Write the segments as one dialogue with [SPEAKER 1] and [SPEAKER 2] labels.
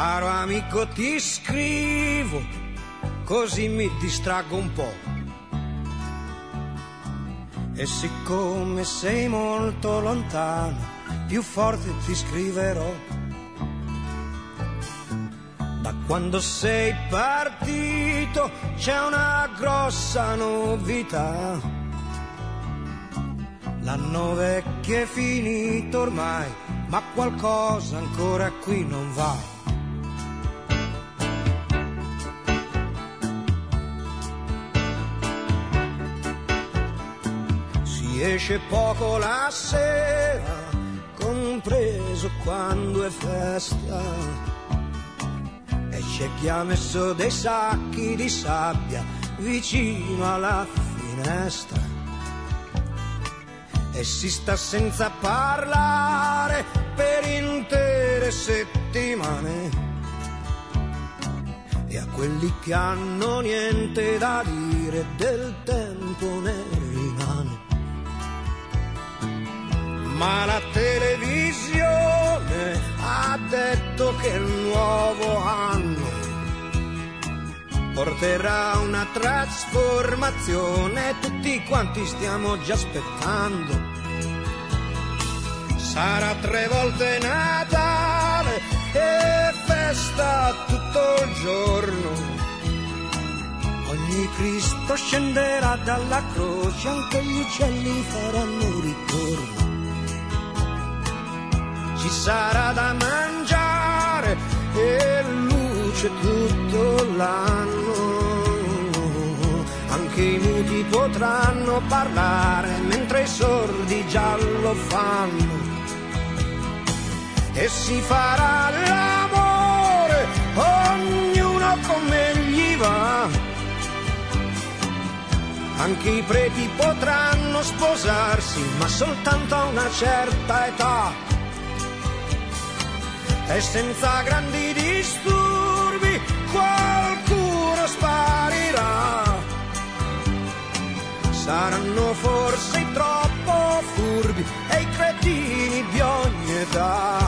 [SPEAKER 1] Caro amico ti scrivo, così mi distraggo un po'. E siccome sei molto lontano, più forte ti scriverò. Da quando sei partito c'è una grossa novità. L'anno vecchio è finito ormai, ma qualcosa ancora qui non va. Esce poco la sera, compreso quando è festa. E c'è chi ha messo dei sacchi di sabbia vicino alla finestra. E si sta senza parlare per intere settimane. E a quelli che hanno niente da dire del tempo ma la televisione ha detto che il nuovo anno porterà una trasformazione, tutti quanti stiamo già aspettando. Sarà tre volte Natale e festa tutto il giorno. Ogni Cristo scenderà dalla croce, anche gli uccelli faranno ritorno ci sarà da mangiare e luce tutto l'anno. Anche i muti potranno parlare mentre i sordi già lo fanno. E si farà l'amore, ognuno come gli va. Anche i preti potranno sposarsi, ma soltanto a una certa età e senza grandi disturbi qualcuno sparirà. Saranno forse troppo furbi e i cretini di ogni età.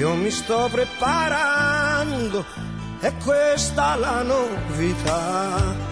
[SPEAKER 1] Io mi sto preparando, è questa la novità.